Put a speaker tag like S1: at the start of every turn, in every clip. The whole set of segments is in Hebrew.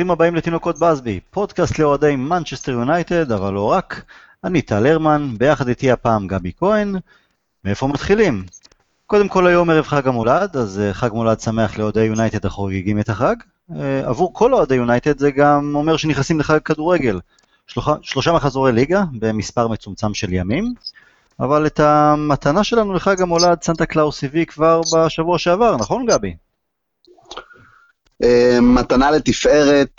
S1: ברוכים הבאים לתינוקות באזבי, פודקאסט לאוהדי מנצ'סטר יונייטד, אבל לא רק. אני טל הרמן, ביחד איתי הפעם גבי כהן. מאיפה מתחילים? קודם כל היום ערב חג המולד, אז אה, חג מולד שמח לאוהדי יונייטד החוגגים את החג. אה, עבור כל אוהדי יונייטד זה גם אומר שנכנסים לחג כדורגל. שלושה מחזורי ליגה במספר מצומצם של ימים, אבל את המתנה שלנו לחג המולד סנטה קלאוס הביא כבר בשבוע שעבר, נכון גבי?
S2: אה, מתנה לתפארת,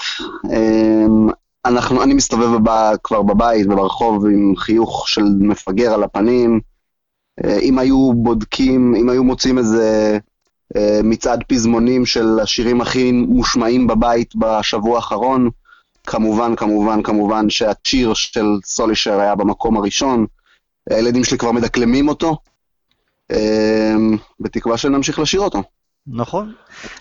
S2: אה, אנחנו, אני מסתובב בב, כבר בבית וברחוב עם חיוך של מפגר על הפנים. אה, אם היו בודקים, אם היו מוצאים איזה מצעד פזמונים של השירים הכי מושמעים בבית בשבוע האחרון, כמובן, כמובן, כמובן שהצ'יר של סולישר היה במקום הראשון. הילדים שלי כבר מדקלמים אותו, בתקווה שנמשיך לשיר אותו.
S1: נכון.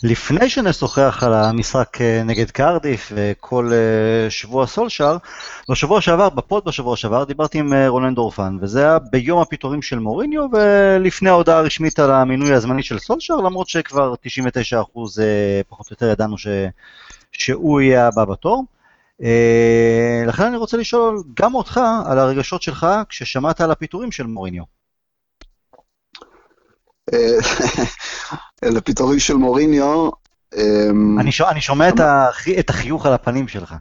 S1: לפני שנשוחח על המשחק אה, נגד קרדיף וכל אה, שבוע סולשאר, בשבוע שעבר, בפוד בשבוע שעבר, דיברתי עם אה, רונן דורפן, וזה היה ביום הפיטורים של מוריניו, ולפני ההודעה הרשמית על המינוי הזמני של סולשאר, למרות שכבר 99% פחות או יותר ידענו ש... שהוא יהיה הבא בתור. לכן אני רוצה לשאול גם אותך על הרגשות שלך כששמעת על הפיטורים של מוריניו.
S2: לפיטורים של מוריניו.
S1: אמ, אני, ש... אני שומע את, הח... את החיוך על הפנים שלך.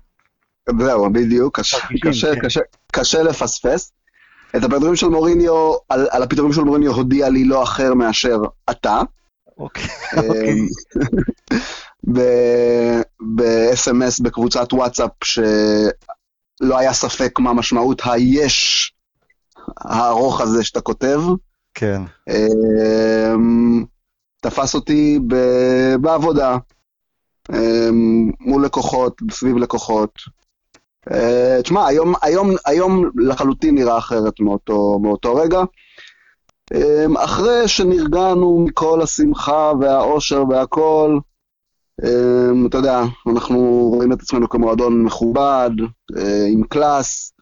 S2: זהו, בדיוק, קשה, קשה, כן. קשה, קשה לפספס. את הפיטורים של מוריניו, על, על הפיטורים של מוריניו הודיע לי לא אחר מאשר אתה.
S1: אוקיי. אמ,
S2: ב-SMS בקבוצת וואטסאפ שלא היה ספק מה משמעות היש הארוך הזה שאתה כותב.
S1: כן.
S2: אמ, תפס אותי ב- בעבודה, אמ, מול לקוחות, סביב לקוחות. אה, תשמע, היום, היום, היום לחלוטין נראה אחרת מאותו, מאותו רגע. אמ, אחרי שנרגענו מכל השמחה והאושר והכל, אתה יודע, אנחנו רואים את עצמנו כמועדון מכובד, אה, עם קלאס,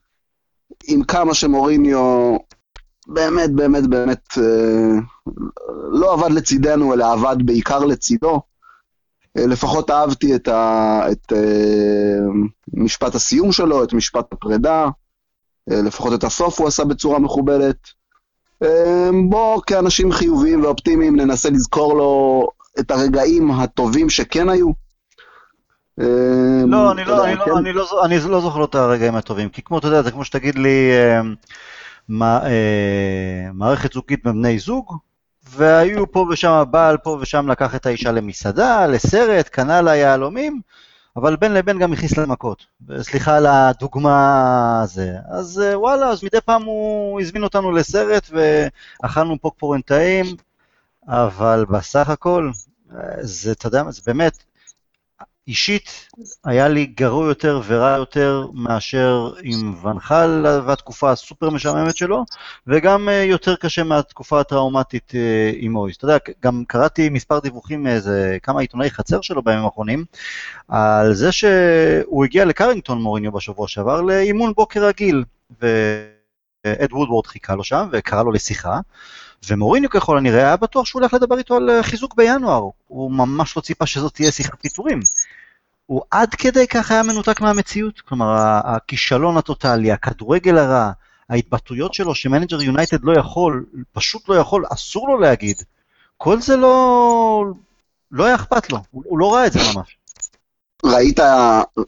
S2: עם כמה שמוריניו באמת, באמת, באמת אה, לא עבד לצידנו, אלא עבד בעיקר לצידו. אה, לפחות אהבתי את, ה, את אה, משפט הסיום שלו, את משפט הפרידה, לפחות את הסוף הוא עשה בצורה מכובדת. בוא, כאנשים חיוביים ואופטימיים, ננסה לזכור לו את הרגעים הטובים שכן היו.
S1: לא, אני לא, זוכר לו את הרגעים הטובים, כי כמו, אתה יודע, זה כמו שתגיד לי, מערכת זוגית בבני זוג, והיו פה ושם בעל פה ושם לקח את האישה למסעדה, לסרט, קנה לה יהלומים, אבל בין לבין גם הכניס לה מכות. סליחה על הדוגמה הזה. אז אה, וואלה, אז מדי פעם הוא הזמין אותנו לסרט ואכלנו פוקפורן טעים, אבל בסך הכל, אה, זה, אתה יודע, זה באמת, אישית היה לי גרוע יותר ורע יותר מאשר עם ונחל והתקופה הסופר משעממת שלו, וגם אה, יותר קשה מהתקופה הטראומטית אה, עם מויס. אתה יודע, גם קראתי מספר דיווחים מאיזה כמה עיתונאי חצר שלו בימים האחרונים, על זה שהוא הגיע לקרינגטון מוריניו בשבוע שעבר לאימון בוקר רגיל, ואד וודוורד חיכה לו שם וקרא לו לשיחה. ומוריניו ככל הנראה היה בטוח שהוא הולך לדבר איתו על אה, חיזוק בינואר, הוא ממש לא ציפה שזאת תהיה שיחת פיטורים. הוא עד כדי כך היה מנותק מהמציאות, כלומר הכישלון הטוטאלי, הכדורגל הרע, ההתבטאויות שלו ש manager יונייטד לא יכול, פשוט לא יכול, אסור לו להגיד, כל זה לא, לא היה אכפת לו, הוא, הוא לא ראה את זה ממש.
S2: ראית,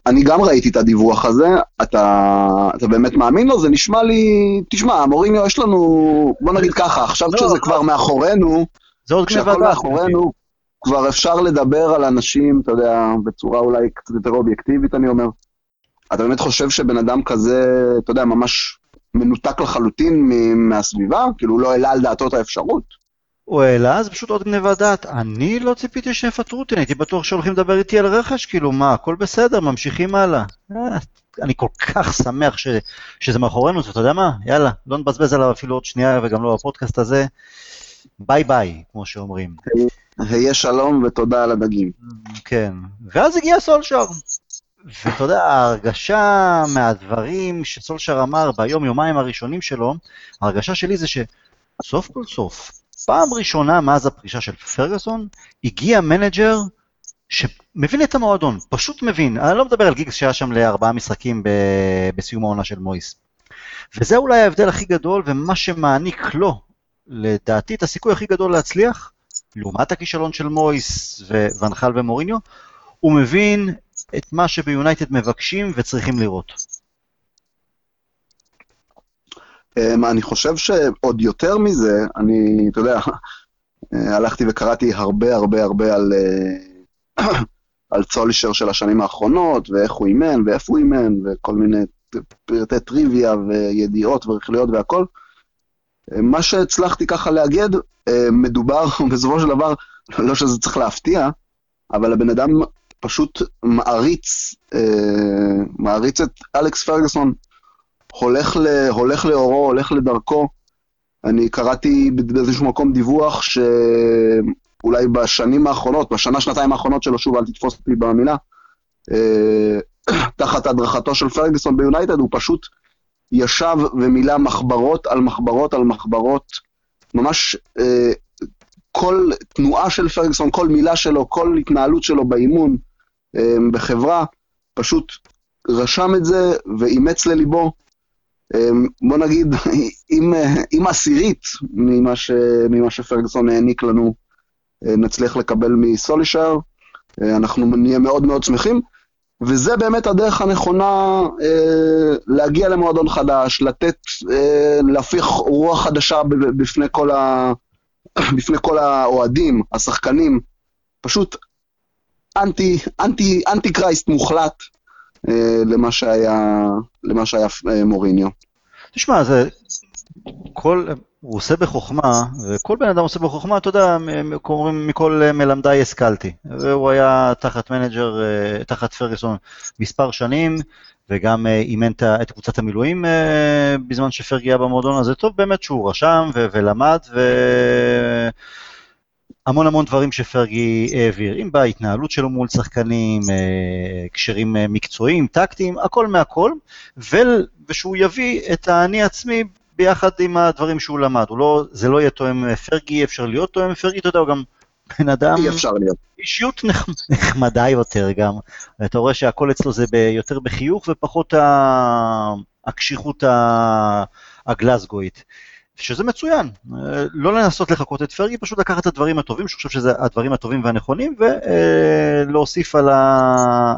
S2: אני גם ראיתי את הדיווח הזה, אתה, אתה באמת מאמין לו? זה נשמע לי, תשמע, מוריניו יש לנו, בוא נגיד ככה, עכשיו לא, כשזה לא. כבר מאחורינו,
S1: זה עוד כשהכל
S2: מאחורינו, כבר אפשר לדבר על אנשים, אתה יודע, בצורה אולי קצת יותר אובייקטיבית, אני אומר. אתה באמת חושב שבן אדם כזה, אתה יודע, ממש מנותק לחלוטין מהסביבה? כאילו, הוא לא העלה על דעתו את האפשרות?
S1: הוא העלה, זה פשוט עוד גניבת דעת. אני לא ציפיתי שיפטרו אותי, הייתי בטוח שהולכים לדבר איתי על רכש, כאילו, מה, הכל בסדר, ממשיכים הלאה. אה, אני כל כך שמח ש, שזה מאחורינו, אתה יודע מה, יאללה, לא נבזבז עליו אפילו עוד שנייה וגם לא בפודקאסט הזה. bye bye, כמו שאומרים.
S2: היה שלום ותודה על הדגים.
S1: כן, ואז הגיע סולשיאר. ואתה יודע, ההרגשה מהדברים שסולשיאר אמר ביום יומיים הראשונים שלו, ההרגשה שלי זה שסוף כל סוף, פעם ראשונה מאז הפרישה של פרגוסון, הגיע manager שמבין את המועדון, פשוט מבין. אני לא מדבר על גיגס שהיה שם לארבעה משחקים ב- בסיום העונה של מויס. וזה אולי ההבדל הכי גדול, ומה שמעניק לו, לדעתי, את הסיכוי הכי גדול להצליח, לעומת הכישלון של מויס ווונחל ומוריניו, הוא מבין את מה שביונייטד מבקשים וצריכים לראות.
S2: אני חושב שעוד יותר מזה, אני, אתה יודע, הלכתי וקראתי הרבה הרבה הרבה על, אה, על צולישר של השנים האחרונות, ואיך הוא אימן, ואיפה הוא אימן, וכל מיני פרטי טריוויה וידיעות ורכילויות והכל. מה שהצלחתי ככה לאגד, אה, מדובר בסופו של דבר, לא שזה צריך להפתיע, אבל הבן אדם פשוט מעריץ, אה, מעריץ את אלכס פרגוסון, הולך, ל, הולך לאורו, הולך לדרכו. אני קראתי באיזשהו מקום דיווח שאולי בשנים האחרונות, בשנה, שנתיים האחרונות שלו, שוב, אל תתפוס אותי במילה, אה, תחת הדרכתו של פרגוסון ביונייטד, הוא פשוט ישב ומילא מחברות על מחברות על מחברות, ממש אה, כל תנועה של פרגוסון, כל מילה שלו, כל התנהלות שלו באימון, אה, בחברה, פשוט רשם את זה ואימץ לליבו. אה, בוא נגיד, אם, עשירית ממה, ש, ממה שפרגוסון העניק לנו אה, נצליח לקבל מסולישר, אה, אנחנו נהיה מאוד מאוד שמחים. וזה באמת הדרך הנכונה אה, להגיע למועדון חדש, לתת, אה, להפיח רוח חדשה בפני כל, ה, בפני כל האוהדים, השחקנים, פשוט anti, anti, antichrist מוחלט למה שהיה, למה שהיה אה, מוריניו.
S1: תשמע, זה כל, הוא עושה בחוכמה, וכל בן אדם עושה בחוכמה, אתה יודע, אומרים מכל מלמדיי השכלתי. והוא היה תחת manager, אה, תחת פרגוסון מספר שנים, וגם אה, אימן את קבוצת המילואים אה, בזמן שפרגי היה במועדון, אז זה טוב באמת שהוא רשם ו- ולמד, והמון המון דברים שפרגי העביר, אם בהתנהלות שלו מול שחקנים, קשרים מקצועיים, טקטיים, הכל מהכל, ושהוא יביא את האני עצמי ביחד עם הדברים שהוא למד. לא, זה לא יהיה תואם פרגי, אפשר להיות תואם פרגי, אתה יודע, הוא גם בן אדם...
S2: אי אפשר להיות.
S1: אישיות נחמדה יותר גם. אתה רואה שהכל אצלו זה יותר בחיוך ופחות הקשיחות הגלסגואית. שזה מצוין, לא לנסות לחקות את פרגי, פשוט לקחת את הדברים הטובים, שאני חושב שזה הדברים הטובים והנכונים, ולהוסיף על, ה...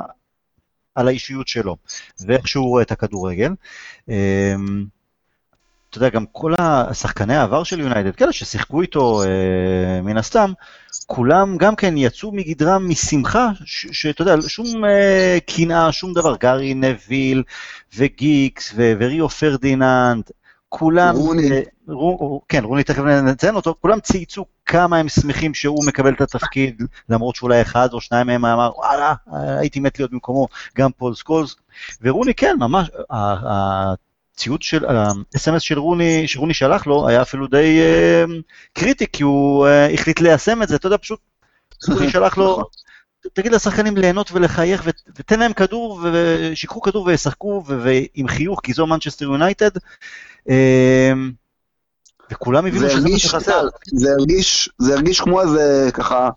S1: על האישיות שלו, ואיך שהוא רואה את הכדורגל. אתה יודע, גם כל השחקני העבר של יונייטד, כאלה ששיחקו איתו אה, מן הסתם, כולם גם כן יצאו מגדרם משמחה, שאתה יודע, שום אה, קנאה, שום דבר, גארי נביל וגיקס וריו פרדיננד, כולם,
S2: רוני.
S1: אה, רו, כן, רוני תכף נציין אותו, כולם צייצו כמה הם שמחים שהוא מקבל את התפקיד, למרות שאולי אחד או שניים מהם אמר, וואלה, הייתי מת להיות במקומו, גם פול סקולס, ורוני כן, ממש, הציוד של, ה-SMS של רוני, שרוני שלח לו, היה אפילו די uh, קריטי, כי הוא אה, החליט ליישם את זה, אתה יודע, פשוט רוני שלח לו, נכון. תגיד לשחקנים ליהנות ולחייך, ותן להם כדור, ושיקחו כדור וישחקו, ועם חיוך, כי זו מנצ'סטר יונייטד. וכולם הבינו שזה מה שחסר.
S2: זה הרגיש, זה הרגיש כמו איזה ככה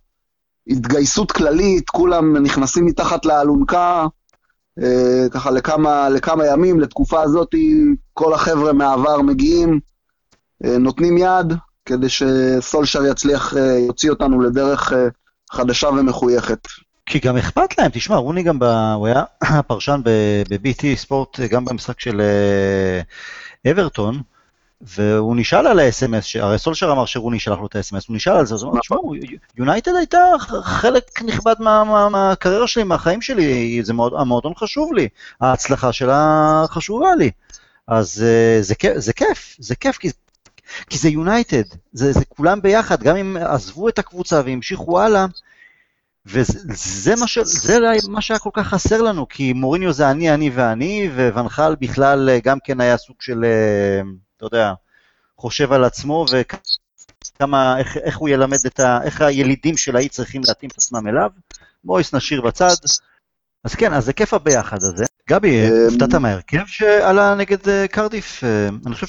S2: התגייסות כללית, כולם נכנסים מתחת לאלונקה, אה, ככה לכמה, לכמה ימים, לתקופה הזאת, כל החבר'ה מהעבר מגיעים, אה, נותנים יד, כדי שסולשר יצליח, אה, יוציא אותנו לדרך חדשה ומחויכת.
S1: כי גם אכפת להם, תשמע, רוני גם, ב... הוא היה פרשן ב-BT ספורט, גם במשחק של אברטון, והוא נשאל על ה-SMS, הרי סולשר אמר שרוני שלח לו את ה-SMS, הוא נשאל על זה, אז הוא אמר, תשמעו, יונייטד הייתה חלק נכבד מהקריירה שלי, מהחיים שלי, זה מאוד, המועדון חשוב לי, ההצלחה שלה חשובה לי. אז אה, זה, זה כיף, זה כיף, כי, כי זה יונייטד, זה, זה כולם ביחד, גם אם עזבו את הקבוצה והמשיכו הלאה, וזה מה, ש, זה מה שהיה כל כך חסר לנו, כי מוריניו זה אני, אני ואני, וונחל בכלל אה, גם כן היה סוג של... אה, אתה יודע, חושב על עצמו וכמה, איך, איך הוא ילמד את ה... איך הילידים של האי צריכים להתאים את עצמם אליו. מויס נשאיר בצד. אז כן, אז זה כיף הביחד הזה. גבי, אמ, הופתעת מההרכב שעלה נגד אה, קרדיף? אני חושב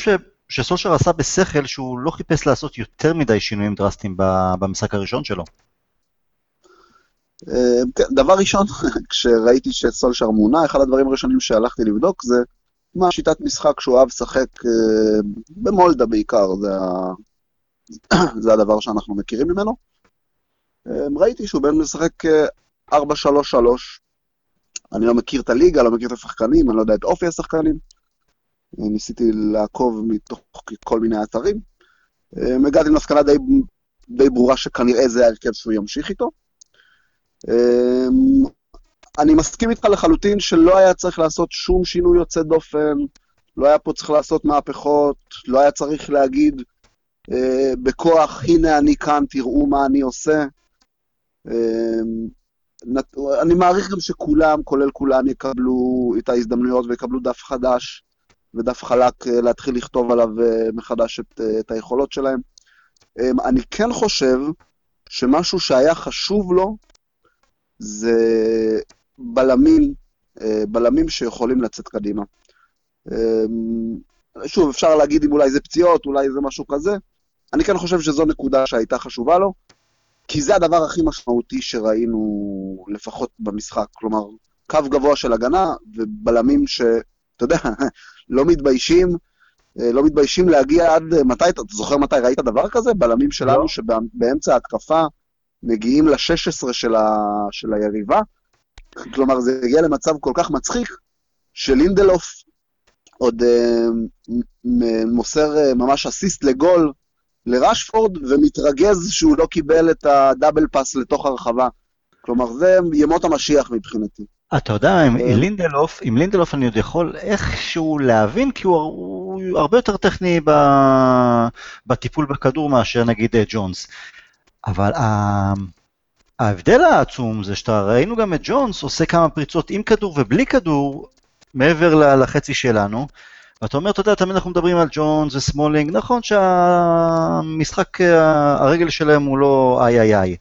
S1: שסולשר עשה בשכל שהוא לא חיפש לעשות יותר מדי שינויים דרסטיים במשחק הראשון שלו.
S2: אה, כן, דבר ראשון, כשראיתי שסולשר מונה, אחד הדברים הראשונים שהלכתי לבדוק זה מה שיטת משחק שהוא אוהב לשחק אה, במולדה בעיקר, זה. זה הדבר שאנחנו מכירים ממנו. אה, ראיתי שהוא בין משחק 4-3-3. אני לא מכיר את הליגה, לא מכיר את השחקנים, אני לא יודע את אופי השחקנים. ניסיתי לעקוב מתוך כל מיני אתרים. הגעתי למסקנה די, די ברורה שכנראה זה ההרכב שהוא ימשיך איתו. אמ, אני מסכים איתך לחלוטין שלא היה צריך לעשות שום שינוי יוצא דופן, לא היה פה צריך לעשות מהפכות, לא היה צריך להגיד אה, בכוח, הנה אני כאן, תראו מה אני עושה. אה, אני מעריך גם שכולם, כולל כולם, יקבלו את ההזדמנויות ויקבלו דף חדש ודף חלק אה, להתחיל לכתוב עליו אה, מחדש את, אה, את היכולות שלהם. אה, אני כן חושב שמשהו שהיה חשוב לו, זה בלמים, בלמים שיכולים לצאת קדימה. אה, שוב, אפשר להגיד אם אולי זה פציעות, אולי זה משהו כזה. אני כן חושב שזו נקודה שהייתה חשובה לו, כי זה הדבר הכי משמעותי שראינו לפחות במשחק. כלומר, קו גבוה של הגנה ובלמים ש... אתה יודע, לא מתביישים, אה, לא מתביישים להגיע עד מתי, אתה זוכר מתי ראית דבר כזה? בלמים שלנו לא. שבאמצע ההתקפה מגיעים ל-16 של, ה... של היריבה. כלומר, זה הגיע למצב כל כך מצחיק, שלינדלוף עוד אה, מוסר אה, ממש אסיסט לגול לרשפורד, ומתרגז שהוא לא קיבל את הדאבל פאס לתוך הרחבה. כלומר, זה ימות המשיח מבחינתי.
S1: אתה יודע, עם אה. לינדלוף, עם לינדלוף אני עוד יכול איכשהו להבין, כי הוא, הוא הרבה יותר טכני בטיפול בכדור מאשר נגיד אה, ג'ונס. אבל ההבדל העצום זה שאתה ראינו גם את ג'ונס עושה כמה פריצות עם כדור ובלי כדור מעבר לחצי שלנו. ואתה אומר, אתה יודע, תמיד אנחנו מדברים על ג'ונס וסמולינג, נכון שהמשחק, הרגל שלהם הוא לא איי איי איי.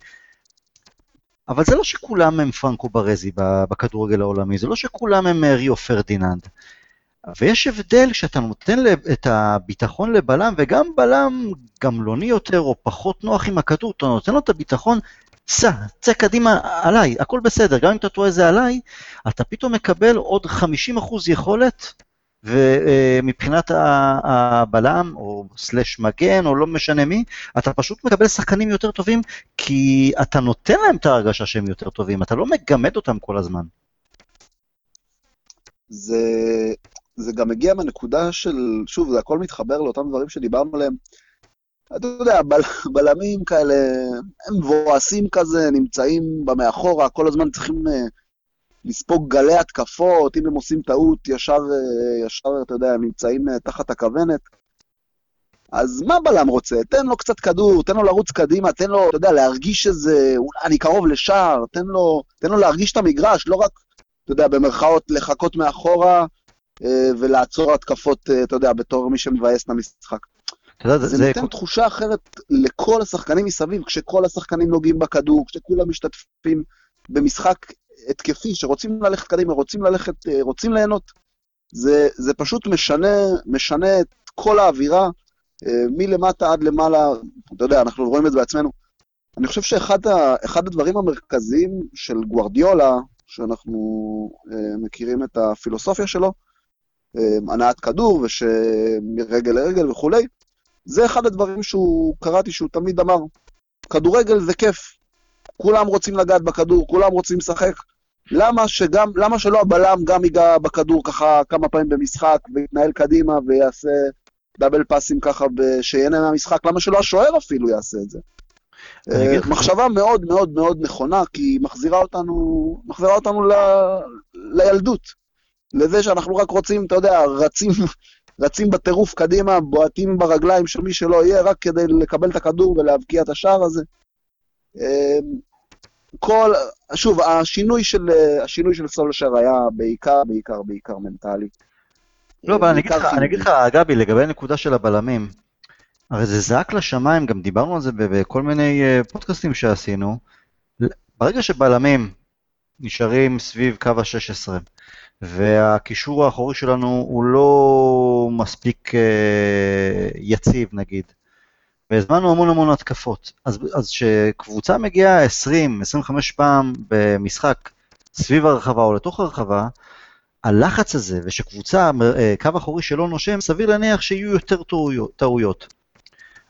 S1: אבל זה לא שכולם הם פרנקו בארזי בכדורגל העולמי, זה לא שכולם הם אה, ריו פרדיננד. ויש הבדל כשאתה נותן את הביטחון לבלם, וגם בלם גמלוני יותר או פחות נוח עם הכדור, אתה נותן לו את הביטחון, סע, צא קדימה עליי, הכל בסדר, גם אם אתה טועה זה עליי, אתה פתאום מקבל עוד 50% יכולת, ומבחינת הבלם, או סלש מגן, או לא משנה מי, אתה פשוט מקבל שחקנים יותר טובים, כי אתה נותן להם את ההרגשה שהם יותר טובים, אתה לא מגמד אותם כל הזמן.
S2: זה, זה גם מגיע מהנקודה של, שוב, זה הכל מתחבר לאותם דברים שדיברנו עליהם. אתה יודע, בל, בלמים כאלה, הם מבואסים כזה, נמצאים במאחורה, כל הזמן צריכים uh, לספוג גלי התקפות, אם הם עושים טעות, ישר, uh, ישר, אתה יודע, הם נמצאים uh, תחת הכוונת. אז מה בלם רוצה? תן לו קצת כדור, תן לו לרוץ קדימה, תן לו, אתה יודע, להרגיש איזה, אולי אני קרוב לשער, תן לו, תן לו להרגיש את המגרש, לא רק, אתה יודע, במרכאות לחכות מאחורה, אה, ולעצור התקפות, אה, אתה יודע, בתור מי שמבאס את המשחק. יודע, זה, זה נותן זה... תחושה אחרת לכל השחקנים מסביב, כשכל השחקנים נוגעים בכדור, כשכולם משתתפים במשחק התקפי, שרוצים ללכת קדימה, רוצים ללכת, אה, רוצים ליהנות. זה, זה פשוט משנה, משנה את כל האווירה, מלמטה עד למעלה, אתה יודע, אנחנו רואים את זה בעצמנו. אני חושב שאחד הדברים המרכזיים של גוורדיולה, שאנחנו מכירים את הפילוסופיה שלו, הנעת כדור ושמרגל לרגל וכולי. זה אחד הדברים שהוא, קראתי שהוא תמיד אמר, כדורגל זה כיף, כולם רוצים לגעת בכדור, כולם רוצים לשחק. למה שגם, למה שלא הבלם גם ייגע בכדור ככה כמה פעמים במשחק ויתנהל קדימה ויעשה דאבל פאסים ככה שיהנה מהמשחק? למה שלא השוער אפילו יעשה את זה? אה, מחשבה מאוד מאוד מאוד נכונה, כי היא מחזירה אותנו, מחזירה אותנו ל, לילדות. לזה שאנחנו רק רוצים, אתה יודע, רצים, רצים בטירוף קדימה, בועטים ברגליים של מי שלא יהיה, רק כדי לקבל את הכדור ולהבקיע את השער הזה. כל, שוב, השינוי של, השינוי של סולשר היה בעיקר, בעיקר, בעיקר מנטלי.
S1: לא, אבל אני אגיד, לך, אני אגיד לך, גבי, לגבי הנקודה של הבלמים, הרי זה זעק לשמיים, גם דיברנו על זה בכל מיני אה, פודקאסטים שעשינו. ברגע שבלמים נשארים סביב קו ה-16, והקישור האחורי שלנו הוא לא מספיק uh, יציב נגיד, והזמנו המון המון התקפות. אז אז כשקבוצה מגיעה 20-25 פעם במשחק סביב הרחבה או לתוך הרחבה, הלחץ הזה, ושקבוצה, אה, קו אחורי שלא נושם, סביר להניח שיהיו יותר טעויות.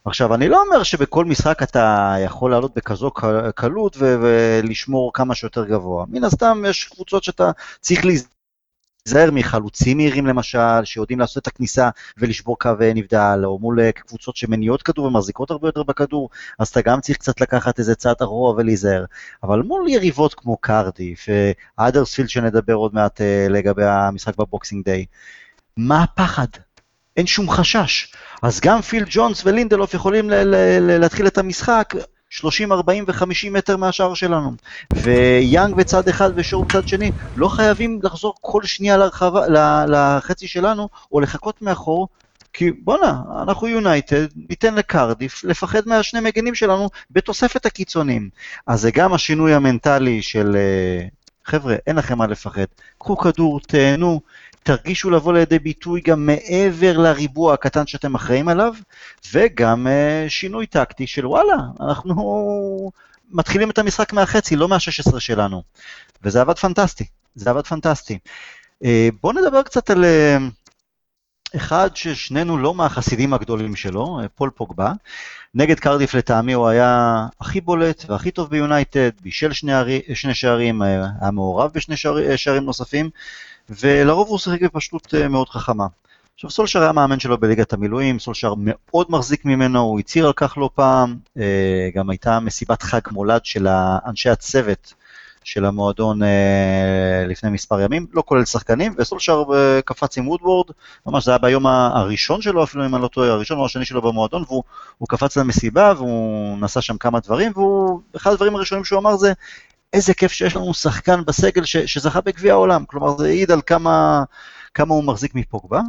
S1: עכשיו, אני לא אומר שבכל משחק אתה יכול לעלות בכזו קלות ולשמור כמה שיותר גבוה. מן הסתם יש קבוצות שאתה צריך מחלוצים מהירים למשל, שיודעים לעשות את הכניסה ולשבור קו נבדל, או מול אה, קבוצות שמניעות כדור ומחזיקות הרבה יותר בכדור, אז אתה גם צריך קצת לקחת איזה צעד אחורה ולהיזהר. אבל מול יריבות כמו קרדיף, אדרספילד שנדבר עוד מעט אה, לגבי המשחק בבוקסינג דיי, מה הפחד? אין שום חשש. אז גם פיל ג'ונס ולינדלוף יכולים להתחיל את המשחק 30, 40 ו-50 מטר מהשער שלנו. ויאנג בצד אחד ושור בצד שני לא חייבים לחזור כל שנייה לרחבה, לחצי שלנו או לחכות מאחור, כי בואנה, אנחנו יונייטד, ניתן לקרדיף לפחד מהשני מגנים שלנו בתוספת הקיצונים. אז זה גם השינוי המנטלי של אה, חבר'ה, אין לכם מה לפחד, קחו כדור, תהנו, תרגישו לבוא לידי ביטוי גם מעבר לריבוע הקטן שאתם אחראים עליו, וגם uh, שינוי טקטי של וואלה, אנחנו מתחילים את המשחק מהחצי, לא מה-16 שלנו. וזה עבד פנטסטי, זה עבד פנטסטי. Uh, בואו נדבר קצת על uh, אחד ששנינו לא מהחסידים הגדולים שלו, פול פוגבה. נגד קרדיף לטעמי הוא היה הכי בולט והכי טוב ביונייטד, בישל שני, שני שערים, היה מעורב בשני שער, שערים נוספים. ולרוב הוא שיחק בפשטות אה, מאוד חכמה. עכשיו סולשר היה מאמן שלו בליגת המילואים, סולשר מאוד מחזיק ממנו, הוא הצהיר על כך לא פעם, אה, גם הייתה מסיבת חג מולד של אנשי הצוות של המועדון אה, לפני מספר ימים, לא כולל שחקנים, וסולשר קפץ עם וודוורד, ממש זה היה ביום הראשון שלו אפילו אם אני לא טועה, הראשון או השני שלו במועדון, והוא קפץ למסיבה והוא נשא שם כמה דברים, ואחד הדברים הראשונים שהוא אמר זה, איזה כיף שיש לנו שחקן בסגל ש, שזכה בגביע העולם, כלומר זה העיד על כמה, כמה הוא מחזיק מפוגבה.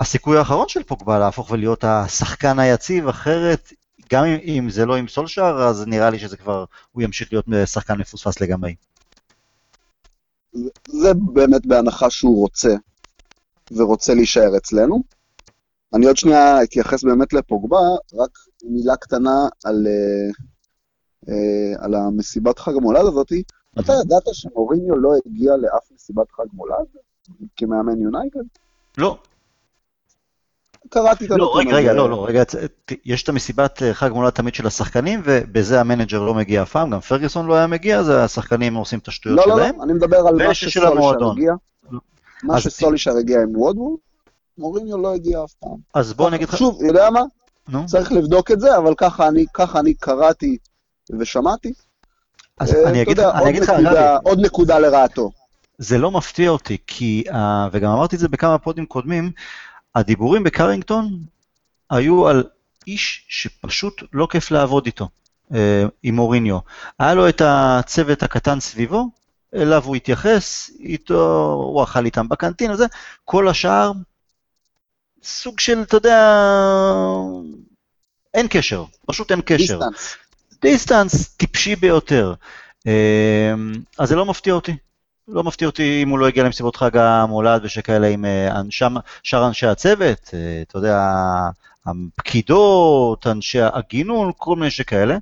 S1: הסיכוי האחרון של פוגבה להפוך ולהיות השחקן היציב, אחרת, גם אם, אם זה לא עם סולשאר, אז נראה לי שזה כבר, הוא ימשיך להיות שחקן מפוספס לגמרי.
S2: זה באמת בהנחה שהוא רוצה, ורוצה להישאר אצלנו. אני עוד שנייה אתייחס באמת לפוגבה, רק מילה קטנה על, אה, על המסיבת חג המולד הזאתי, אתה ידעת שמוריניו לא הגיע לאף מסיבת חג מולד כמאמן יונייטד?
S1: לא.
S2: קראתי את
S1: הנתון הזה. לא, רגע, רגע, לא, לא, רגע, יש את המסיבת אה, חג מולד תמיד של השחקנים, ובזה ה manager לא מגיע אף פעם, גם פרגוסון לא היה מגיע, אז השחקנים עושים את השטויות שלהם. לא, לא,
S2: לא, אני מדבר על מה שסולשיאר הגיע. מה שסולשיאר הגיע עם וודוורד, מוריניו לא הגיע אף פעם.
S1: אז בוא נגיד לך...
S2: שוב, יודע מה? צריך לבדוק את זה, אבל ככה אני קראתי ושמעתי.
S1: אז אה, אני אגיד לך, אני אגיד לך,
S2: עוד נקודה לרעתו.
S1: זה לא מפתיע אותי, כי, אה, וגם אמרתי את זה בכמה פודים קודמים, הדיבורים בקרינגטון היו על איש שפשוט לא כיף לעבוד איתו, אה, עם מוריניו. היה לו את הצוות הקטן סביבו, אליו הוא התייחס, איתו, הוא אכל איתם ב canteen וזה, כל השאר, סוג של, אתה יודע, אין קשר, פשוט אין קשר. distance. distance טיפשי ביותר. אמ, אז זה לא מפתיע אותי. לא מפתיע אותי אם הוא לא הגיע למסיבות חג המולד ושכאלה עם אה, שאר אנשי הצוות, אה, אתה יודע, הפקידות, אנשי הגינון, כל מיני שכאלה.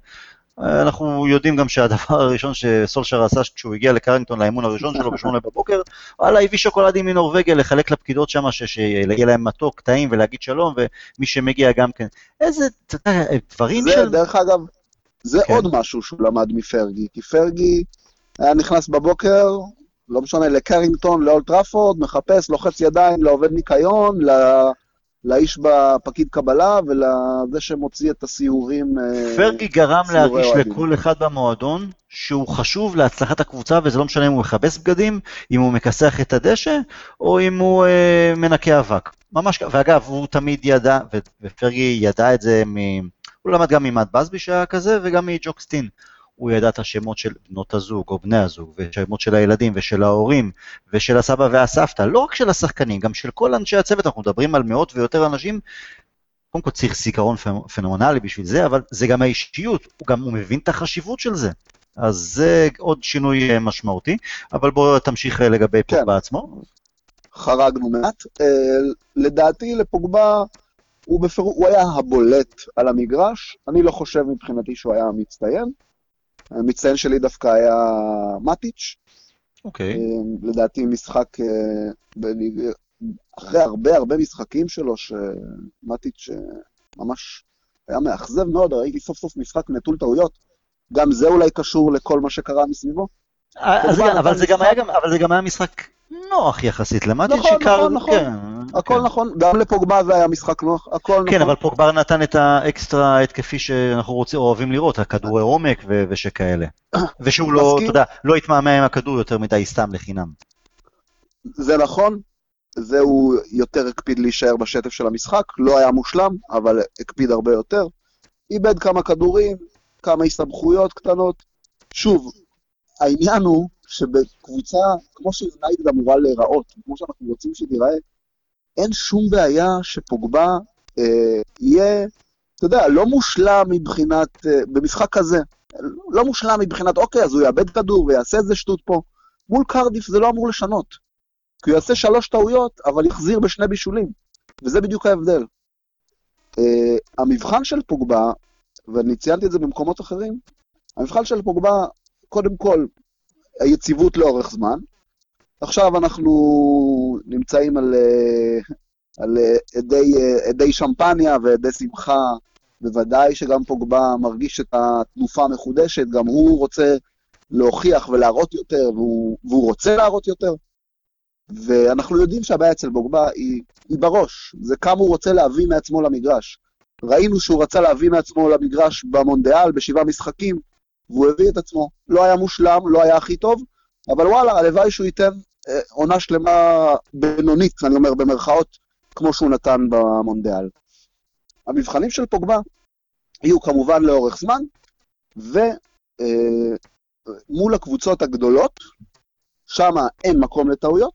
S1: אה, אנחנו יודעים גם שהדבר הראשון שסולשיאר עשה כשהוא הגיע לקרינגטון לאימון הראשון שלו בשמונה בבוקר, וואלה, הביא שוקולדים מנורבגיה לחלק לפקידות שם, שיהיה להם מתוק, טעים ולהגיד שלום, ומי שמגיע גם כן. איזה, אתה יודע, דברים
S2: של... זה, דרך אגב, זה כן. עוד משהו שהוא למד מפרגי, כי פרגי היה נכנס בבוקר, לא משנה, לקרינגטון, לאולטראפורד, מחפש, לוחץ ידיים לעובד ניקיון, לא... לאיש בפקיד קבלה ולזה שמוציא את הסיורים.
S1: אה, פרגי גרם להרגיש לכל אחד במועדון שהוא חשוב להצלחת הקבוצה, וזה לא משנה אם הוא מכבס בגדים, אם הוא מכסח את הדשא, או אם הוא אה, מנקה אבק. ממש, ואגב, הוא תמיד ידע, ופרגי ידע את זה מ... הוא למד גם ממאט בסבי שהיה כזה, וגם מג'וקסטין. הוא ידע את השמות של בנות הזוג או בני הזוג, ושמות של הילדים ושל ההורים ושל הסבא והסבתא, לא רק של השחקנים, גם של כל אנשי הצוות, אנחנו מדברים על מאות ויותר אנשים. קודם כל צריך זיכרון פנומנלי בשביל זה, אבל זה גם האישיות, הוא גם הוא מבין את החשיבות של זה. אז זה עוד שינוי אה, משמעותי, אבל בואו תמשיך אה, לגבי כן. פוגבה עצמו.
S2: חרגנו מעט. אה, לדעתי לפוגבה הוא, בפר... הוא היה הבולט על המגרש, אני לא חושב מבחינתי שהוא היה מצטיין. המצטיין שלי דווקא היה מטיץ'.
S1: אוקיי.
S2: אה, לדעתי משחק, אה, בליג... אחרי הרבה הרבה משחקים שלו, שמטיץ' אה, ממש היה מאכזב מאוד, ראיתי סוף סוף משחק נטול טעויות. גם זה אולי קשור לכל מה שקרה מסביבו.
S1: אז, אבל, זה גם היה, אבל זה גם היה משחק נוח יחסית למטיץ'
S2: נכון,
S1: שיקר...
S2: נכון, נכון.
S1: כן,
S2: הכל
S1: כן.
S2: נכון, גם לפוגבה זה היה משחק נוח, הכל נכון.
S1: כן, אבל פוגבר נתן את האקסטרה ההתקפי שאנחנו רוצים, אוהבים לראות, הכדורי עומק ושכאלה. ושהוא לא. אתה יודע, לא התמהמה עם הכדור יותר מדי סתם לחינם.
S2: זה נכון, זה הוא יותר הקפיד להישאר בשטף של המשחק, לא היה מושלם, אבל הקפיד הרבה יותר. איבד כמה כדורים, כמה הסתבכויות קטנות. שוב, העניין הוא שבקבוצה, כמו שיונייטד אמורה להיראות, כמו שאנחנו רוצים שתיראה, אין שום בעיה שפוגבה אה, יהיה, אתה יודע, לא מושלם מבחינת, אה, במשחק כזה, לא מושלם מבחינת, אוקיי, אז הוא יאבד כדור ויעשה איזה שטות פה. מול קרדיף זה לא אמור לשנות. כי הוא יעשה שלוש טעויות, אבל יחזיר בשני בישולים. וזה בדיוק ההבדל. Uh, המבחן של פוגבה, ואני ציינתי את זה במקומות אחרים, המבחן של פוגבה, קודם כל, היציבות לאורך זמן. עכשיו אנחנו נמצאים על, uh, על uh, עדי, uh, עדי שמפניה ועדי שמחה. בוודאי שגם פוגבה מרגיש את התנופה המחודשת, גם הוא רוצה להוכיח ולהראות יותר, והוא, והוא רוצה להראות יותר. ואנחנו יודעים שהבעיה אצל בוגבה היא, היא בראש, זה כמה הוא רוצה להביא מעצמו למגרש. ראינו שהוא רצה להביא מעצמו למגרש במונדיאל, בשבעה משחקים, והוא הביא את עצמו. לא היה מושלם, לא היה הכי טוב, אבל וואלה, הלוואי שהוא ייתן אה, עונה שלמה בינונית, אני אומר במרכאות, כמו שהוא נתן במונדיאל. המבחנים של פוגבה יהיו כמובן לאורך זמן, ומול הקבוצות הגדולות, שם אין מקום לטעויות,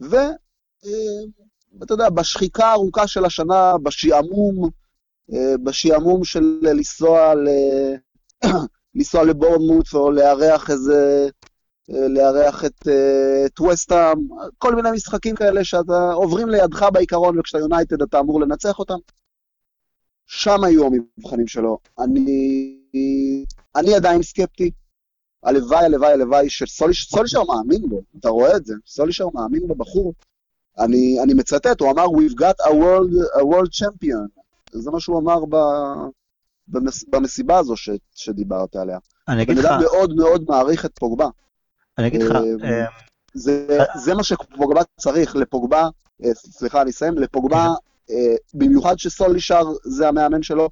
S2: ואתה יודע, בשחיקה הארוכה של השנה, בשעמום, אה, בשעמום של לנסוע, ל... לנסוע לבורנמוט או לארח איזה, אה, לארח את, אה, את כל מיני משחקים כאלה שאתה עוברים לידך בעיקרון, וכשאתה יונייטד אתה אמור לנצח אותם. שם היו המבחנים שלו. אני, אני עדיין סקפטי. הלוואי, הלוואי, הלוואי שסולישר מאמין בו, אתה רואה את זה, סולישר מאמין בבחור. אני, אני מצטט, הוא אמר, We've got a world, a world champion. זה מה שהוא אמר ב, במס, במסיבה הזו ש, שדיברת עליה.
S1: אני אגיד
S2: בן
S1: לך,
S2: אדם מאוד מאוד מעריך את פוגבה.
S1: אני אגיד לך,
S2: אה,
S1: אה,
S2: זה, זה מה שפוגבה צריך, לפוגבה, אה, סליחה, אני אסיים, לפוגבה, אה, במיוחד שסולישר זה המאמן שלו,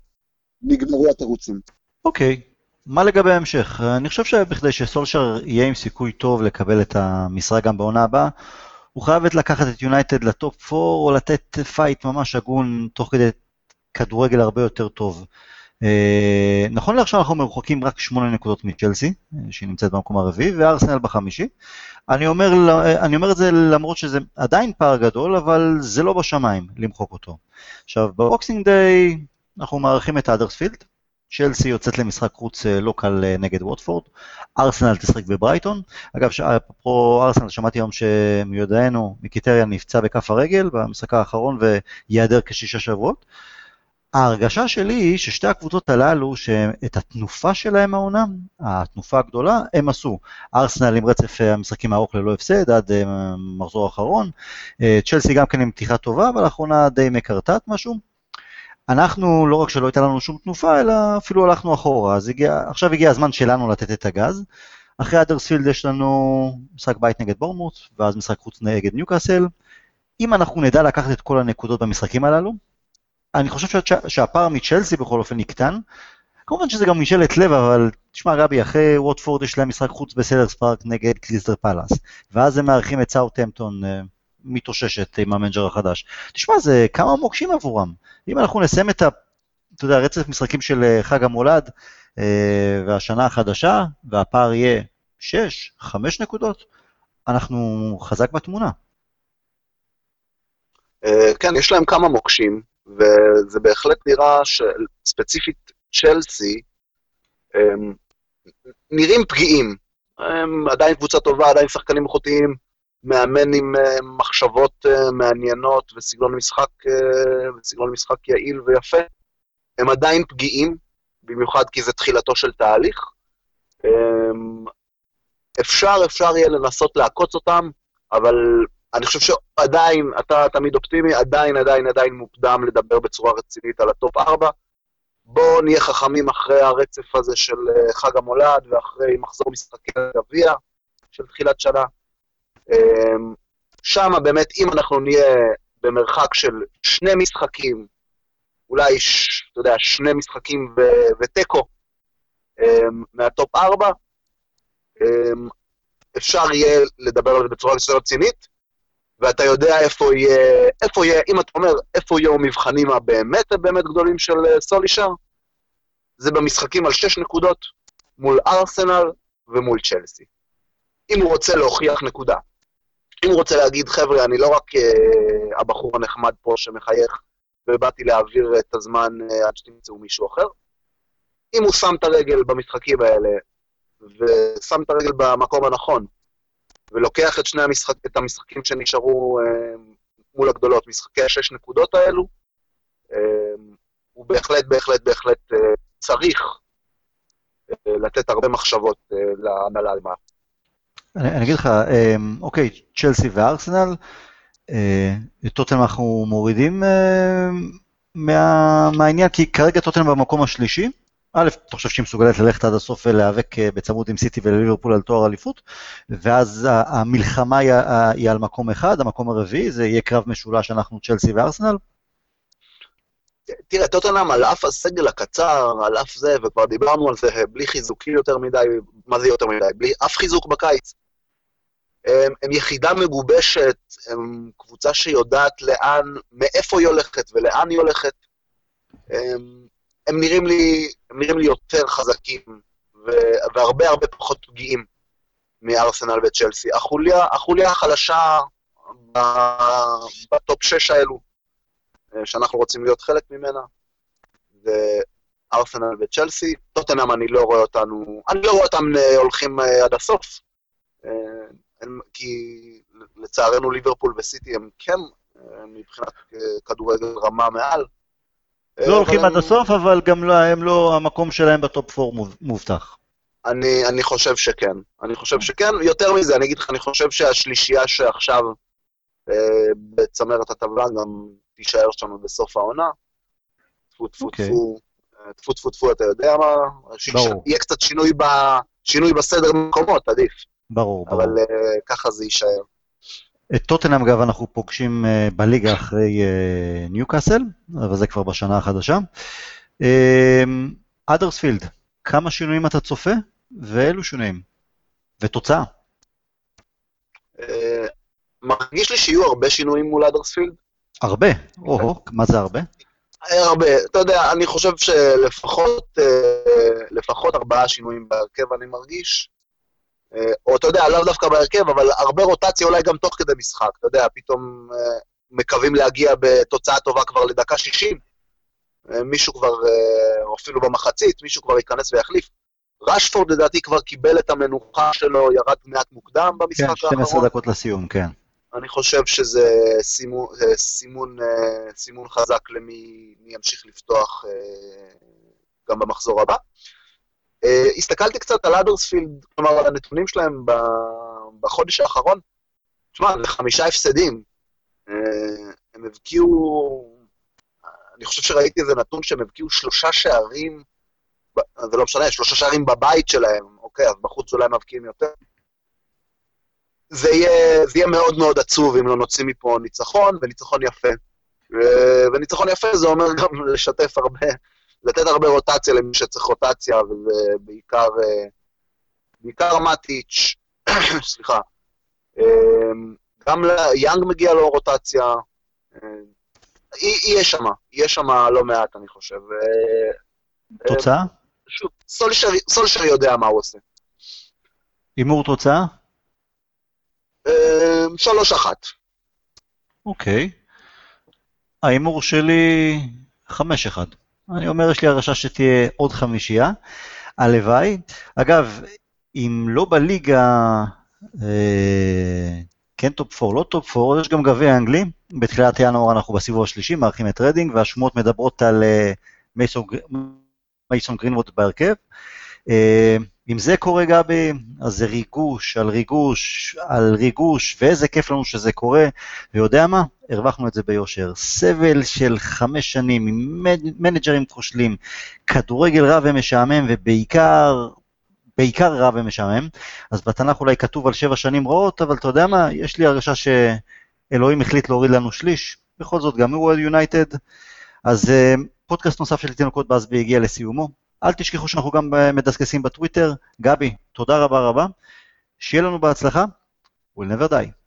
S2: נגמרו התירוצים.
S1: אוקיי, מה לגבי ההמשך? אני חושב שבכדי שסולשר יהיה עם סיכוי טוב לקבל את המשרה גם בעונה הבאה, הוא חייב לקחת את יונייטד ל top 4 או לתת fight ממש הגון תוך כדי כדורגל הרבה יותר טוב. אה, נכון לעכשיו אנחנו מרוחקים רק 8 נקודות מצ'לסי, אה, שהיא נמצאת במקום הרביעי, וארסנל בחמישי. אני אומר, אני אומר את זה למרות שזה עדיין פער גדול, אבל זה לא בשמיים למחוק אותו. עכשיו, ב Boxing Day אנחנו מארחים את האדרספילד, צ'לסי יוצאת למשחק חוץ אה, לא קל אה, נגד ווטפורד, ארסנל תשחק בברייטון. אגב, אפרופו ארסנל, שמעתי היום שמיודענו, מיקיטריאן נפצע בכף הרגל במשחק האחרון וייעדר כשישה שבועות. ההרגשה שלי היא ששתי הקבוצות הללו, שאת התנופה שלהם העונה, התנופה הגדולה, הם עשו. ארסנל עם רצף אה, המשחקים הארוך ללא הפסד עד אה, מחזור האחרון, אה, צ'לסי גם כן עם פתיחה טובה, אבל לאחרונה די מקרטעת משהו. אנחנו, לא רק שלא הייתה לנו שום תנופה, אלא אפילו הלכנו אחורה, אז הגיע, עכשיו הגיע הזמן שלנו לתת את הגז. אחרי האדרספילד יש לנו משחק בית נגד בורנמות', ואז משחק חוץ נגד ניוקאסל. אם אנחנו נדע לקחת את כל הנקודות במשחקים הללו, אני חושב שה- שהפער מצ'לסי בכל אופן יקטן. כמובן שזה גם משאלת לב, אבל תשמע גבי, אחרי ווטפורד יש להם משחק חוץ בסלהרסט פארק נגד קריסטל פאלאס, ואז הם מארחים את סאוטהמפטון אה, מתאוששת עם ה manager החדש. תשמע, זה כמה מוקשים עבורם. אם אנחנו נסיים את ה... אתה יודע, רצף משחקים של אה, חג המולד אה, והשנה החדשה, והפער יהיה 6, 5 נקודות, אנחנו חזק בתמונה.
S2: כן, יש להם כמה מוקשים, וזה בהחלט נראה שספציפית צ'לסי, הם נראים פגיעים. הם עדיין קבוצה טובה, עדיין שחקנים איכותיים, מאמן עם אה, מחשבות אה, מעניינות וסגנון משחק, אה, וסגנון משחק יעיל ויפה. הם עדיין פגיעים, במיוחד כי זה תחילתו של תהליך. אפשר, אפשר יהיה לנסות לעקוץ אותם, אבל אני חושב שעדיין, אתה תמיד אופטימי, עדיין, עדיין, עדיין מוקדם לדבר בצורה רצינית על ה top 4. בואו נהיה חכמים אחרי הרצף הזה של אה, חג המולד ואחרי מחזור משחקי הגביע של תחילת שנה. אמ, שם באמת, אם אנחנו נהיה במרחק של שני משחקים, אולי, אתה יודע, שני משחקים ותיקו אמ, מהטופ 4, אמ, אפשר יהיה לדבר על זה בצורה יותר רצינית, ואתה יודע איפה יהיה, איפה יהיה, אם אתה אומר, איפה יהיו המבחנים הבאמת באמת גדולים של אה, סולישר, זה במשחקים על שש נקודות מול ארסנל ומול צ'לסי. אם הוא רוצה להוכיח נקודה. אם הוא רוצה להגיד, חבר'ה, אני לא רק uh, הבחור הנחמד פה שמחייך ובאתי להעביר את הזמן uh, עד שתמצאו מישהו אחר, אם הוא שם את הרגל במשחקים האלה ושם את הרגל במקום הנכון, ולוקח את שני המשחק, את המשחקים שנשארו uh, מול הגדולות, משחקי השש נקודות האלו, uh, הוא בהחלט, בהחלט, בהחלט uh, צריך לתת הרבה מחשבות להנהלה למעלה.
S1: אני, אני אגיד לך, אוקיי, צ'לסי וארסנל, אה, את טוטנאם אנחנו מורידים אה, מה, מהעניין, כי כרגע טוטנאם במקום השלישי. א', אתה חושב שהיא מסוגלת ללכת עד הסוף ולהיאבק אה, בצמוד עם סיטי ולליברפול על תואר אליפות, ואז המלחמה היא, היא על מקום אחד, המקום הרביעי, זה יהיה קרב משולש, אנחנו צ'לסי וארסנל?
S2: תראה, טוטנאם על אף הסגל הקצר, על אף זה, וכבר דיברנו על זה, בלי חיזוקים יותר מדי, מה זה יותר מדי? בלי אף חיזוק בקיץ. הם, הם יחידה מגובשת, הם קבוצה שיודעת לאן, מאיפה היא הולכת ולאן היא הולכת. הם, הם, נראים, לי, הם נראים לי יותר חזקים והרבה הרבה פחות פגיעים מארסנל וצ'לסי. החוליה, החוליה החלשה בטופ 6 האלו, אה, שאנחנו רוצים להיות חלק ממנה, זה ארסנל וצ'לסי. טוטנאם אני לא רואה אותנו, אני לא רואה אותם אה, הולכים אה, עד הסוף. כי לצערנו ליברפול וסיטי הם כן מבחינת כדורגל רמה מעל.
S1: לא הולכים. עד הסוף, אבל גם לא, הם לא, המקום שלהם בטופ 4 מובטח.
S2: אני, אני חושב שכן. אני חושב שכן. יותר מזה, אני אגיד לך, אני חושב שהשלישייה שעכשיו אה, בצמרת הטבלה גם תישאר שלנו בסוף העונה. טפו טפו okay. טפו, אה, טפו טפו טפו, אתה יודע מה? ברור. יהיה קצת שינוי, ב, שינוי בסדר מקומות, עדיף.
S1: ברור,
S2: ברור. אבל uh, ככה זה יישאר.
S1: את טוטנאם, אגב, אנחנו פוגשים uh, בליגה אחרי uh, ניוקאסל, אבל זה כבר בשנה החדשה. אדרספילד, uh, כמה שינויים אתה צופה, ואילו שינויים? ותוצאה.
S2: מרגיש לי שיהיו הרבה שינויים מול אדרספילד.
S1: הרבה? או, מה זה הרבה?
S2: הרבה. אתה יודע, אני חושב שלפחות לפחות ארבעה שינויים בהרכב אני מרגיש. אה, או אתה יודע, לאו דווקא בהרכב, אבל הרבה רוטציה אולי גם תוך כדי משחק, אתה יודע, פתאום אה, מקווים להגיע בתוצאה טובה כבר לדקה 60, אה, מישהו כבר, או אפילו במחצית, מישהו כבר ייכנס ויחליף. רשפורד לדעתי כבר קיבל את המנוחה שלו, ירד מעט מוקדם במשחק האחרון.
S1: כן, 12 דקות לסיום, כן.
S2: אני חושב שזה סימון, סימון, סימון חזק למי ימשיך לפתוח גם במחזור הבא. Uh, הסתכלתי קצת על אדרספילד, כלומר, על הנתונים שלהם בחודש האחרון. תשמע, זה חמישה הפסדים. Uh, הם הבקיעו, אני חושב שראיתי איזה נתון שהם הבקיעו שלושה שערים, זה לא משנה, שלושה שערים בבית שלהם, אוקיי, אז בחוץ אולי מבקיעים יותר. זה יהיה, זה יהיה מאוד מאוד עצוב אם לא נוציא מפה ניצחון, וניצחון יפה. וניצחון יפה זה אומר גם לשתף הרבה לתת הרבה רוטציה למי שצריך רוטציה, וזה בעיקר, אה, בעיקר מטיץ', סליחה. אמ, גם ליאנג מגיע לו רוטציה. אה, יהיה שם, יהיה שם לא מעט, אני חושב.
S1: אה, תוצאה?
S2: שוב, סולשר יודע מה הוא עושה.
S1: הימור תוצאה?
S2: שלוש אחת.
S1: אוקיי. ההימור שלי חמש אחד. אני אומר, יש לי הרגשה שתהיה עוד חמישייה. הלוואי. אגב, אם לא בליגה, אה, כן top 4, לא top 4, יש גם גביע אנגלי, בתחילת ינואר אנחנו בסיבוב השלישי, מארחים את רדינג, והשמועות מדברות על אה, מייסון, מייסון גרינווד בהרכב. אה, אם זה קורה גבי, אז זה ריגוש על ריגוש על ריגוש, ואיזה כיף לנו שזה קורה, ויודע מה? הרווחנו את זה ביושר. סבל של חמש שנים עם מנג'רים כושלים, כדורגל רע ומשעמם, ובעיקר, בעיקר רע ומשעמם. אז בתנ"ך אולי כתוב על שבע שנים רעות, אבל אתה יודע מה? יש לי הרגשה שאלוהים החליט להוריד לנו שליש. בכל זאת, גם הוא יונייטד. אז uh, פודקאסט נוסף של תינוקות באזבי הגיע לסיומו. אל תשכחו שאנחנו גם מדסקסים בטוויטר. גבי, תודה רבה רבה. שיהיה לנו בהצלחה. We'll never die.